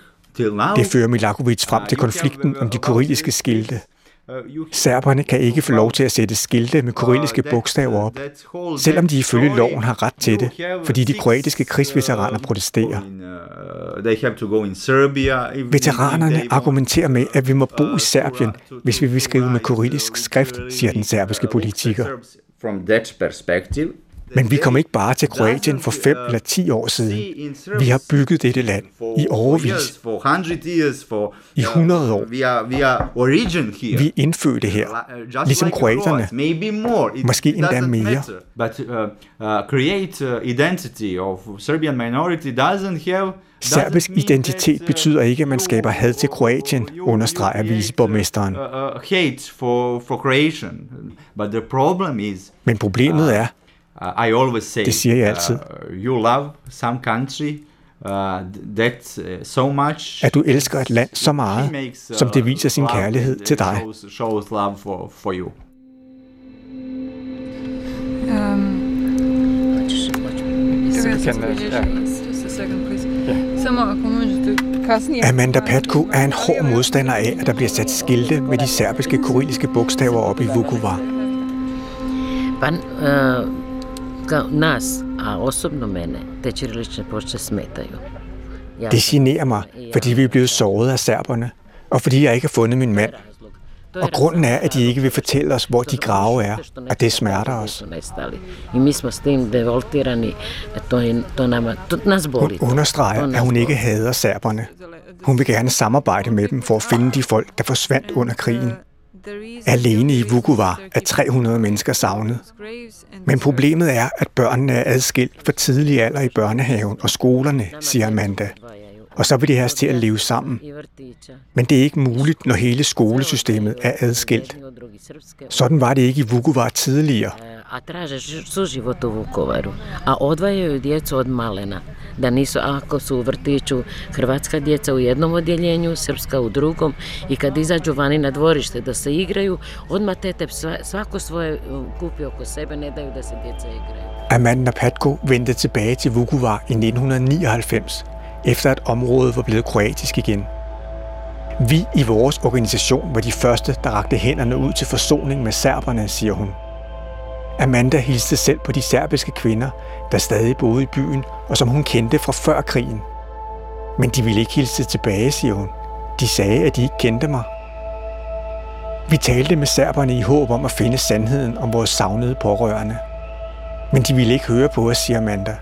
det fører Milakovic frem til konflikten om de kyrilliske skilte. Serberne kan ikke få lov til at sætte skilte med kyrilliske bogstaver op, selvom de ifølge loven har ret til det, fordi de kroatiske krigsveteraner protesterer. Veteranerne argumenterer med, at vi må bo i Serbien, hvis vi vil skrive med kyrillisk skrift, siger den serbiske politiker. From that perspective, men vi kom ikke bare til Kroatien for fem eller ti år siden. Vi har bygget dette land i overvis. I 100 år. Vi er indfødte her, ligesom kroaterne. Måske endda mere. But uh, uh, create identity of Serbian minority doesn't have Serbisk identitet betyder ikke, at man skaber had til Kroatien, understreger viceborgmesteren. Men problemet er, Uh, I always say, det siger jeg uh, altid. Uh, you love some country, Uh, that, uh, so much, at du elsker et land så meget, makes, uh, som det uh, viser sin kærlighed til dig. Shows, shows love for, for you. Um, Amanda Patko er en hård modstander af, at der bliver sat skilte med de serbiske kyrilliske bogstaver op i Vukovar. But, kao nas, a osobno mene, te ćirilične ploče smetaju. Ja, Det generer mig, fordi vi er blevet såret af serberne, og fordi jeg ikke har fundet min mand. Og grunden er, at de ikke vil fortælle os, hvor de grave er, og det smerter os. Hun understreger, at hun ikke hader serberne. Hun vil gerne samarbejde med dem for at finde de folk, der forsvandt under krigen. Alene i Vukovar er 300 mennesker savnet. Men problemet er, at børnene er adskilt for tidlig alder i børnehaven og skolerne, siger Amanda. Og så vil de have os til at leve sammen. Men det er ikke muligt, når hele skolesystemet er adskilt. Sådan var det ikke i Vukovar tidligere. A traže ži- suživot u Vukovaru, a odvajaju djecu od malena, da nisu, ako su u vrtiću hrvatska djeca u jednom odjeljenju, srpska u drugom i kad izađu vani na dvorište da se igraju, odmah tete sva- svako svoje kupi oko sebe, ne daju da se djeca igraju. Amanda Patko vendte tilbage til Vukovar i 1999, efter at området var blevet kroatisk igen. Vi i vores organisation var de første, der rakte hænderne ud til forsoning med serberne, siger hun. Amanda hilste selv på de serbiske kvinder, der stadig boede i byen, og som hun kendte fra før krigen. Men de ville ikke hilse tilbage, siger hun. De sagde, at de ikke kendte mig. Vi talte med serberne i håb om at finde sandheden om vores savnede pårørende. Men de ville ikke høre på os, siger Amanda.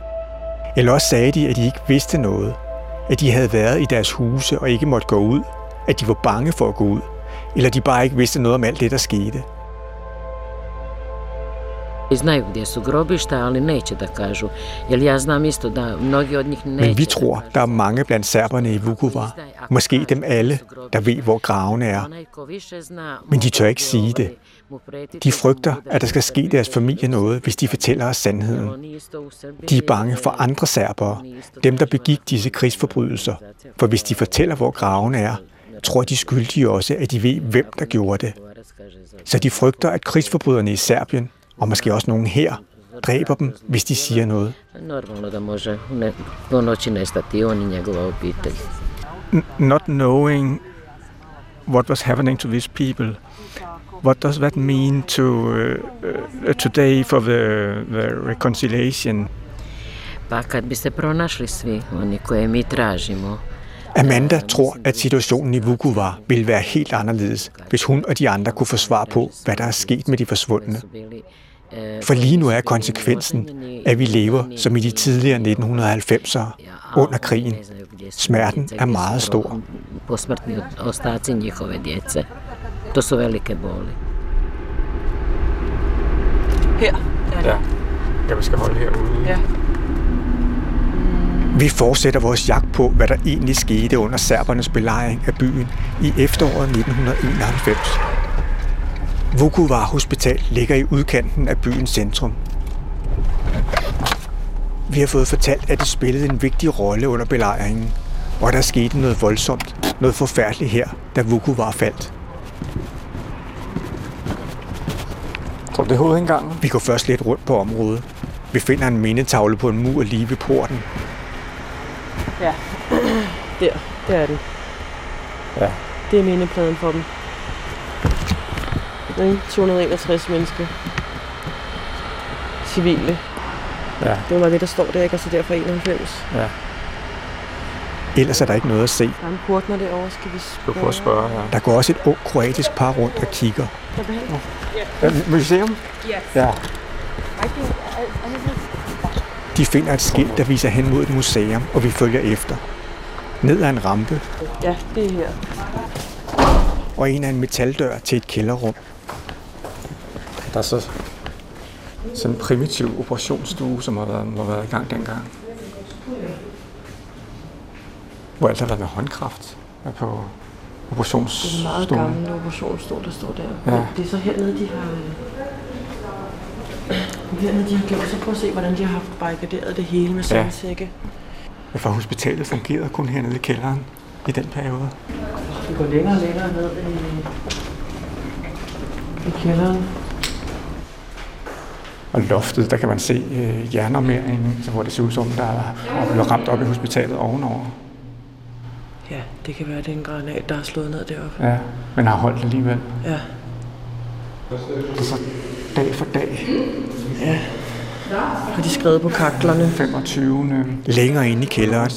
Eller også sagde de, at de ikke vidste noget. At de havde været i deres huse og ikke måtte gå ud. At de var bange for at gå ud. Eller de bare ikke vidste noget om alt det, der skete. Znaju gdje su grobišta, ali neće da kažu. Jer ja znam isto da mnogi od njih neće Men vi tror, der er mange blandt serberne i Vukovar. Måske dem alle, der ved, hvor gravene er. Men de tør ikke sige det. De frygter, at der skal ske deres familie noget, hvis de fortæller os sandheden. De er bange for andre serbere, dem der begik disse krigsforbrydelser. For hvis de fortæller, hvor gravene er, tror de skyldige også, at de ved, hvem der gjorde det. Så de frygter, at krigsforbryderne i Serbien, og måske også nogen her, dræber dem, hvis de siger noget. Not knowing what was happening to these people, what does that mean to uh, uh, today for the, the reconciliation? Pa kad bi se pronašli svi oni koje mi tražimo, Amanda tror, at situationen i Vukovar ville være helt anderledes, hvis hun og de andre kunne få svar på, hvad der er sket med de forsvundne. For lige nu er konsekvensen, at vi lever som i de tidligere 1990'ere under krigen. Smerten er meget stor. Posmrtni ostaci njihove djece. To su velike boli. Her er det. Ja, jeg skal holde herude. Ja. Vi fortsætter vores jagt på, hvad der egentlig skete under serbernes belejring af byen i efteråret 1991. Vukovar Hospital ligger i udkanten af byens centrum. Vi har fået fortalt, at det spillede en vigtig rolle under belejringen, og der skete noget voldsomt, noget forfærdeligt her, da Vukovar faldt. Tror du, det er hovedindgangen? Vi går først lidt rundt på området. Vi finder en mindetavle på en mur lige ved porten. Ja. Der, der er den. Ja. Det er mindepladen for dem. Ikke? 261 mennesker. Civile. Ja. Det var det, der står der, ikke? Altså derfor 91. Ja. Ellers er der ikke noget at se. Der er en portner derovre, skal vi Du prøver at spørge her. Der går også et ung kroatisk par rundt og kigger. Ja, museum? Ja. De finder et skilt, der viser hen mod et museum, og vi følger efter. Ned ad en rampe Ja, det er her. og en af en metaldør til et kælderrum. Der er så sådan en primitiv operationsstue, som har været, må have været i gang dengang. Hvor alt har været med håndkraft er på Det er en meget gammel operationsstol, der står der. Ja. Det er så hernede, de har... øh, Hernede, de har gjort så prøv at se, hvordan de har haft barrikaderet det hele med Ja. sandsække. For hospitalet fungerede kun hernede i kælderen i den periode. Vi går længere og længere ned i, i kælderen. Og loftet, der kan man se øh, jernormeringen, så hvor det ser ud som, der er blevet ramt op i hospitalet ovenover. Ja, det kan være, det er en granat, der er slået ned deroppe. Ja, men har holdt alligevel. Ja. Det er så dag for dag. Ja. Har de skrevet på kaklerne? 25. Længere inde i kælderen,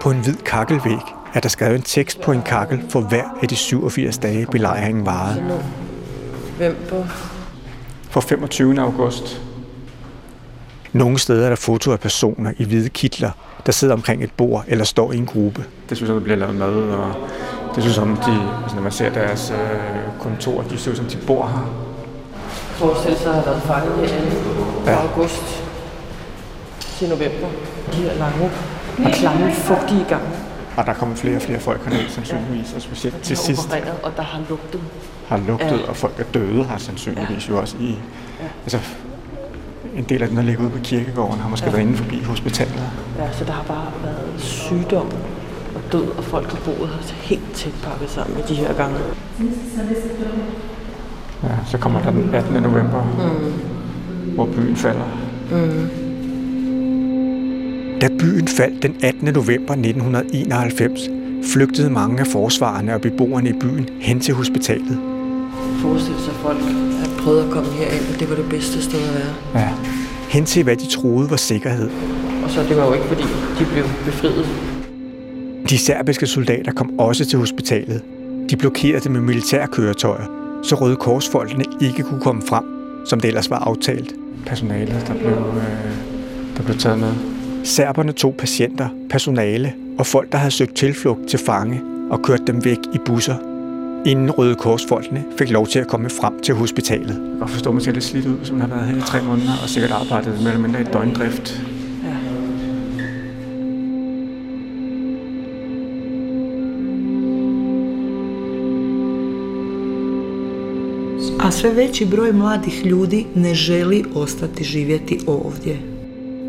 på en hvid kakkelvæg, er der skrevet en tekst på en kakkel for hver af de 87 dage belejringen varede. Hvem på? For 25. august. Nogle steder er der foto af personer i hvide kitler, der sidder omkring et bord eller står i en gruppe. Det synes jeg, der bliver lavet mad, og det synes som de, når man ser deres øh, kontor, de ser ud som de bor her. Forestil sig at have været fanget herinde fra Ja. august til november. De her lange, lange fugtige gange. Og der kommer flere og flere folk herned, sandsynligvis, og specielt til sidst og der har lugtet. har lugtet, Ja. og folk er døde her sandsynligvis jo også i... Altså, en del af dem, der ligger ude på kirkegården, har måske Ja. været inde forbi hospitalet. Ja, så der har bare været sygdom og død, og folk har boet her helt tæt pakket sammen med de her gange. Ja, så kommer der den 18. november, Mm. hvor byen falder. Mm. Da byen faldt den 18. november 1991, flygtede mange af forsvarerne og beboerne i byen hen til hospitalet. Forestil sig, at folk har prøvet at komme herind, og det var det bedste sted at være. Ja. Hen til, hvad de troede var sikkerhed. Og så det var jo ikke, fordi de blev befriet. De serbiske soldater kom også til hospitalet. De blokerede det med militærkøretøjer, så Røde Korsfolkene ikke kunne komme frem, som det ellers var aftalt. Personalet, der blev, øh, der blev taget med. Serberne tog patienter, personale og folk, der havde søgt tilflugt til fange og kørt dem væk i busser, inden Røde Korsfolkene fik lov til at komme frem til hospitalet. Jeg kan forstå, at man ser lidt slidt ud, som har været her i tre måneder og sikkert arbejdet mere eller mindre i døgndrift. Ja. A sve veći broj mladih ljudi ne želi ostati živjeti ovdje.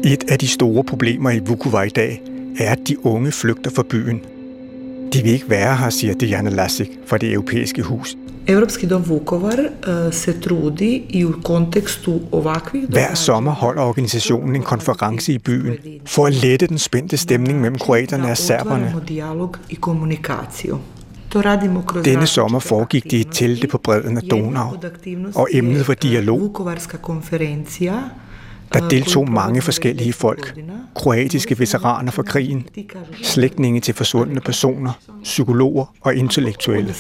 Et af de store problemer i Vukovar i dag er, at de unge flygter fra byen. De vil ikke være her, siger Diana Lassik fra det europæiske hus. Europski dom Vukovar eh, se trudi i kontekstu ovakvih Hver sommer holder organisationen en konference i byen for at lette den spændte stemning mellem kroaterne og serberne. Denne sommer foregik det i et telte på bredden af Donau, og emnet var je, eh, dialog. Der deltog mange forskellige folk. Kroatiske veteraner fra krigen, slægtninge til forsvundne personer, psykologer og intellektuelle.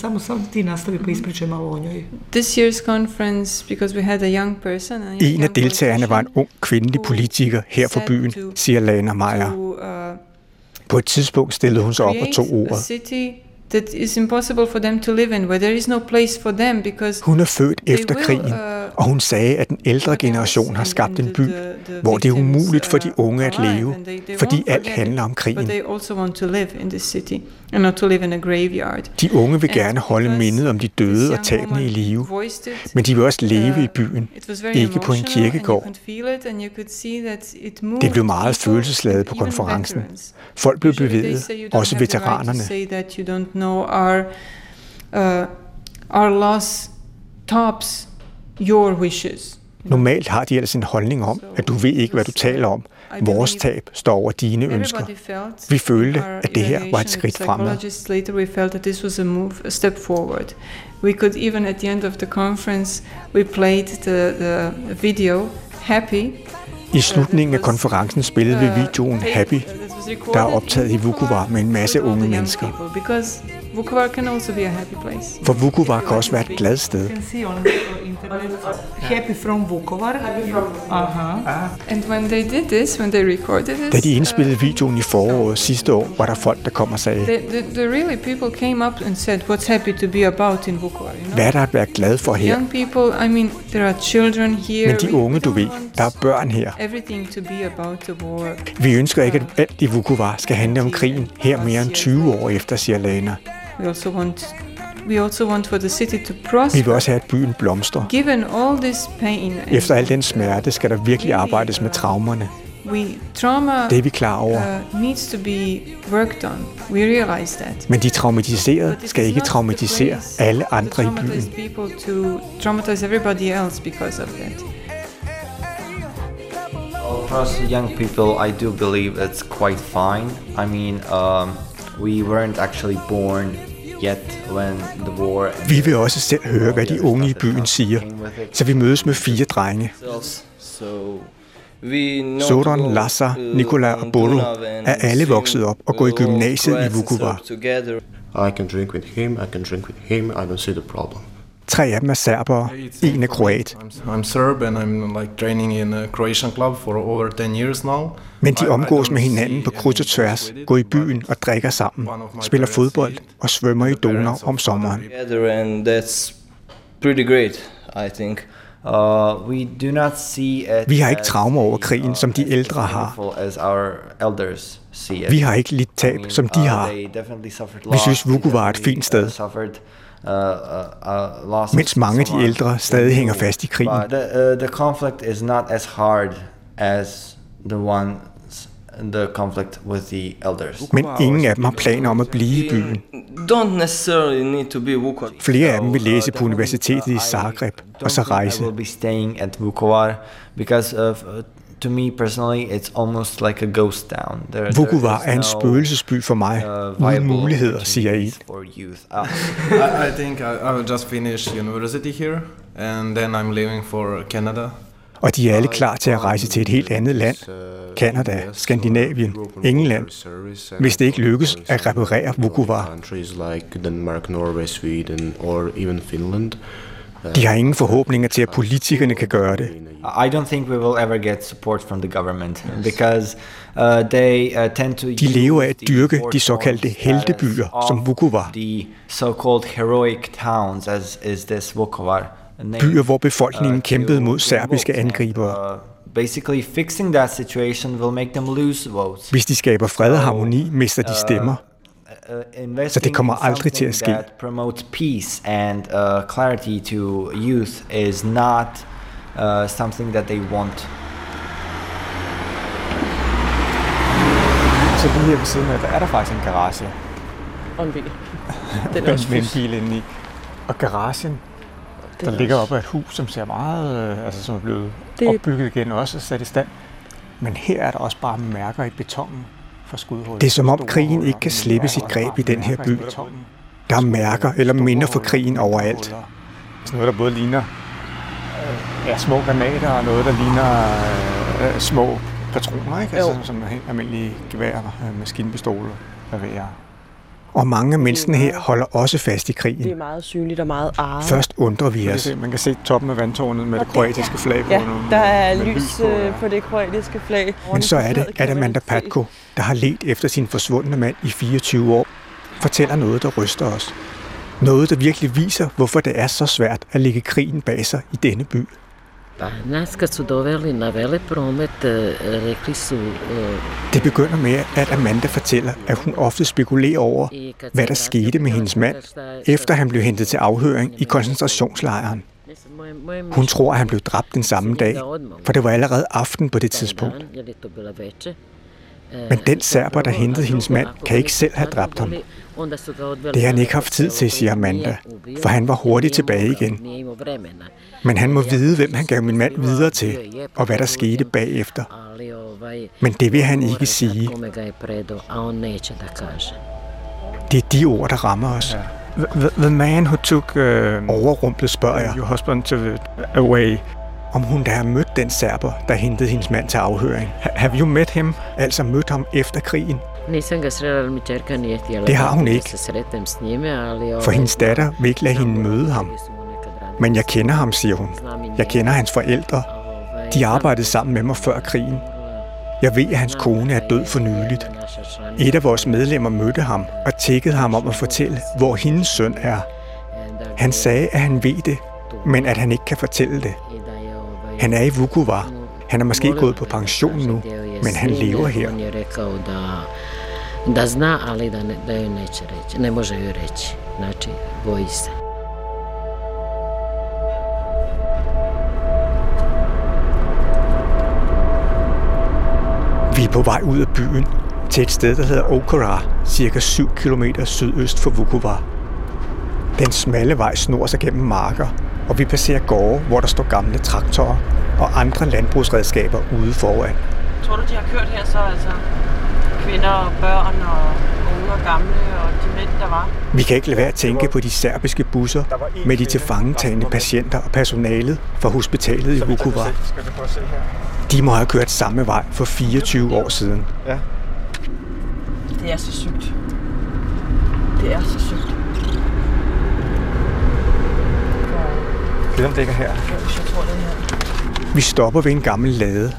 En af deltagerne var en ung kvindelig politiker her fra byen, siger Lana Meyer. uh, På et tidspunkt stillede hun sig op og tog ordet. That is impossible for them to live in, where there is no place for them because Hun er født efter krigen, uh, og hun sagde, at den ældre generation har skabt en by, hvor det er umuligt for de unge at leve, fordi alt handler om krigen. they also want to live in this city and not to live in a graveyard. De unge vil gerne holde mindet om de døde og tabene i live, men de vil også leve i uh, byen, was very ikke på en kirkegård. Det blev meget følelsesladet på konferencen. Folk blev bevæget, også veteranerne. Know our uh, our loss tops your wishes. Normalt har de ellers en holdning om, at du ved ikke, hvad du taler om. Vores tab står over dine ønsker. Vi følte, at det her var et skridt fremad. later we felt that this was a move, a step forward. We could even at the end of the conference we played the, the video Happy. I slutningen af konferencen spillede vi videoen Happy, der er optaget i Vukovar med en masse unge mennesker. Vukovar can also be a happy place. For Vukovar kan også være et glad sted. You can see on the internet Happy from Vukovar. Aha. And when they did this, when they recorded Da this, de indspillede videoen i foråret sidste år, var der folk, der kom og sagde, the, the, the really people came up and said, "What's happy to be about in Vukovar?" You know? hvad er der at være glad for her? Young people, I mean, there are children here. Men de unge, du ved, der er børn her. Everything to be about the war. Vi ønsker ikke, at alt i Vukovar skal handle om krigen her mere end 20 år efter, siger Lana. We also want, we also want for the city to Vi prosper. vil også have, at byen blomstrer. Given all this pain, and Efter al den smerte skal der virkelig arbejdes med traumerne. we trauma Det er vi klar over. uh, needs to be worked on. We realize that. Men de traumatiserede But it skal is ikke not the traumatisere place alle to andre i traumatize byen. people to traumatize everybody else because of that. For us young people, I do believe it's quite fine. I mean, um, we weren't actually born yet when the war. Vi vil også selv høre, hvad de unge i byen siger. Så vi mødes med fire drenge. So we know to Soran, go, Lassa, Nicola og Bolo er alle vokset op og går i gymnasiet i Vukovar. I can drink with him, I can drink with him, I don't see the problem. Tre af dem er serbere, en er kroat. I'm Serb and I'm like training in a Croatian club for over 10 years now. Men de omgås med hinanden på kryds og tværs, går i byen og drikker sammen, spiller fodbold og svømmer i Donau om sommeren. And that's pretty great, I think. Uh, we do not see it Vi har ikke traumer over krigen, som de ældre har. Vi har ikke lidt tab, som de Uh, har. Vi synes, Vukovar er et fint sted. Uh, uh, uh, Mens mange af de ældre stadig hænger fast i krigen. The, uh, the conflict is not as hard as the ones the conflict with the elders. Men ingen af dem har planer om at blive i byen. Don't necessarily need to be Vukovar. Flere af dem vil læse på universitetet i Zagreb og så I rejse. will be staying at Vukovar because of, uh, to me personally, it's almost like a ghost town. There, Vukovar there er en spøgelsesby for mig, uh, uden muligheder, siger for youth. Uh, I, I think I, I will just finish university here and then I'm leaving for Canada. Og de er alle klar til at rejse til et helt andet land. Canada, Skandinavien, England. Hvis det ikke lykkes at reparere Vukovar. Countries like Denmark, Norway, Sweden or even Finland. De har ingen forhåbninger til, at politikerne kan gøre det. I don't think we will ever get support from the government because uh, they uh, tend to De lever af at dyrke de såkaldte heltebyer, som Vukovar. The so-called heroic towns, as is this Vukovar. Byer, hvor befolkningen uh, kæmpede mod serbiske vote. angribere. Uh, basically, fixing that situation will make them lose votes. Hvis de skaber fred og harmoni, mister de stemmer. Uh, Så det kommer aldrig til at something ske. That promotes peace and uh, clarity to youth is not uh, something that they want. Så lige her ved siden af, der er der faktisk en garage. Og en bil. Den er også med en bil inde i. Og garagen, der er ligger op af et hus, som ser meget, øh, altså som er blevet Det- opbygget igen og også sat i stand. Men her er der også bare mærker i betonen. Det er som om krigen ikke kan slippe sit greb i den her by. Der er mærker eller minder for krigen overalt. Sådan noget, der både ligner øh, ja, små granater og noget, der ligner øh, små patroner, ikke? Altså, som er helt almindelige geværer, øh, maskinpistoler, geværer. Og mange af menneskene her holder også fast i Det er krigen. meget synligt og meget ejet. Først undrer vi os. man kan se toppen af vandtårnet med det kroatiske flag på. Ja, der er lys på, øh, ja. på det kroatiske flag. Men så er det, at Amanda Patko, der har let efter sin forsvundne mand i 24 år, fortæller noget, der ryster os. Noget, der virkelig viser, hvorfor det er så svært at lægge krigen bag sig i denne by. Pa nas kad su doveli na velepromet, eh, rekli su eh, Det begynder med, at Amanda fortæller, at hun ofte spekulerer over, hvad der skete med hendes mand, efter han blev hentet til afhøring i koncentrationslejren. Hun tror, at han blev dræbt den samme dag, for det var allerede aften på det tidspunkt. Men den serber, der hentede hendes mand, kan ikke selv have dræbt ham. Det har han ikke haft tid til, siger Amanda, for han var hurtigt tilbage igen. Men han må vide, hvem han gav min mand videre til, og hvad der skete bagefter. Men det vil han ikke sige. Det er de ord, der rammer os. The, the man who took uh, Overrumplet spørger jeg, your husband to away, om hun da har mødt den serber, der hentede hendes mand til afhøring. ha- have you met him? Altså mødt ham efter krigen. Det har hun ikke. For hendes datter vil ikke lade hende møde ham. Men jeg kender ham, siger hun. Jeg kender hans forældre. De arbejdede sammen med mig før krigen. Jeg ved, at hans kone er død for nyligt. Et af vores medlemmer mødte ham og tækkede ham om at fortælle, hvor hendes søn er. Han sagde, at han ved det, men at han ikke kan fortælle det. Han er i Vukovar. Han er måske gået på pension nu, men han lever her. Da, da zna, ali da, ne, da joj neće reći. Ne može joj reći. Znači, boji se. Vi er på vej ud af byen til et sted, der hedder Okara, cirka 7 km sydøst for Vukovar. Den smalle vej snor sig gennem marker, og vi passerer gårde, hvor der står gamle traktorer og andre landbrugsredskaber ude foran. Tror du, de har kørt her så, altså kvinder og børn og unge og gamle og de mænd, der var? Vi kan ikke lade være at tænke på de serbiske busser med de tilfangetagende patienter og personalet fra hospitalet i Vukovar. De må have kørt samme vej for 24 år siden. Ja. Det er så sygt. Det er så sygt. Ved om det ikke er her. Jeg tror, det er her. Vi stopper ved en gammel lade.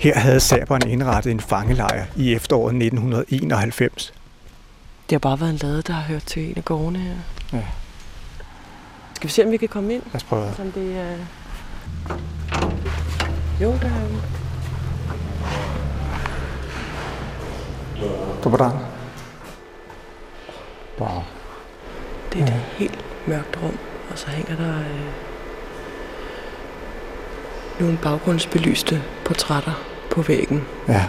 Her havde serberne indrettet en fangelejr i efteråret 1991. Det har bare været en lade, der har hørt til en af gårdene her. Ja. Skal vi se, om vi kan komme ind? Lad os prøve. Som det er... Jo, der er. Dobar. Wow. Det er et helt mørkt rum, og så hænger der øh, nogle baggrundsbelyste portrætter på væggen. Ja.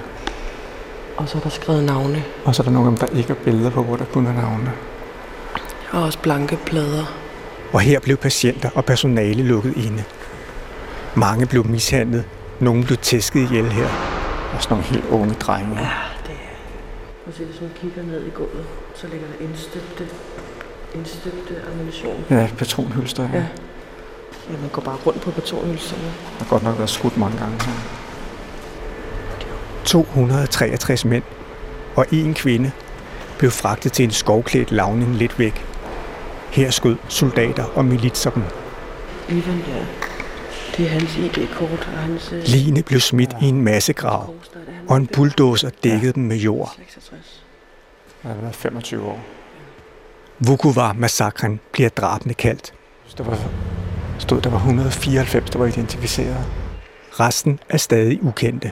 Og så er der skrevet navne, Og så er der nogle af dem, der ikke er billeder på, hvor der kun er navne. og også blanke plader. Og her blev patienter og personale lukket inde. Mange blev mishandlet. Nogle blev tæsket ihjel her. Og sådan nogle helt unge drenge. Ja, det er... Prøv at se, hvis man kigger ned i gulvet, så ligger der indstøbte, indstøbte ammunition. Ja, patronhylster. Ja. Ja. Ja, man går bare rundt på patronhylsterne. Der har godt nok været skudt mange gange her. 263 mænd og en kvinde blev fragtet til en skovklædt lavning lidt væk. Her skød soldater og militser dem. Ivan der, det er hans ID-kort og hans... øh, Line blev smidt i en massegrav, og en bulldozer dækkede dem med jord. 66. Jeg har været 25 år. Vukovar-massakren bliver drabende kaldt. Der var, stod, der var 194, der var identificeret. Resten er stadig ukendte.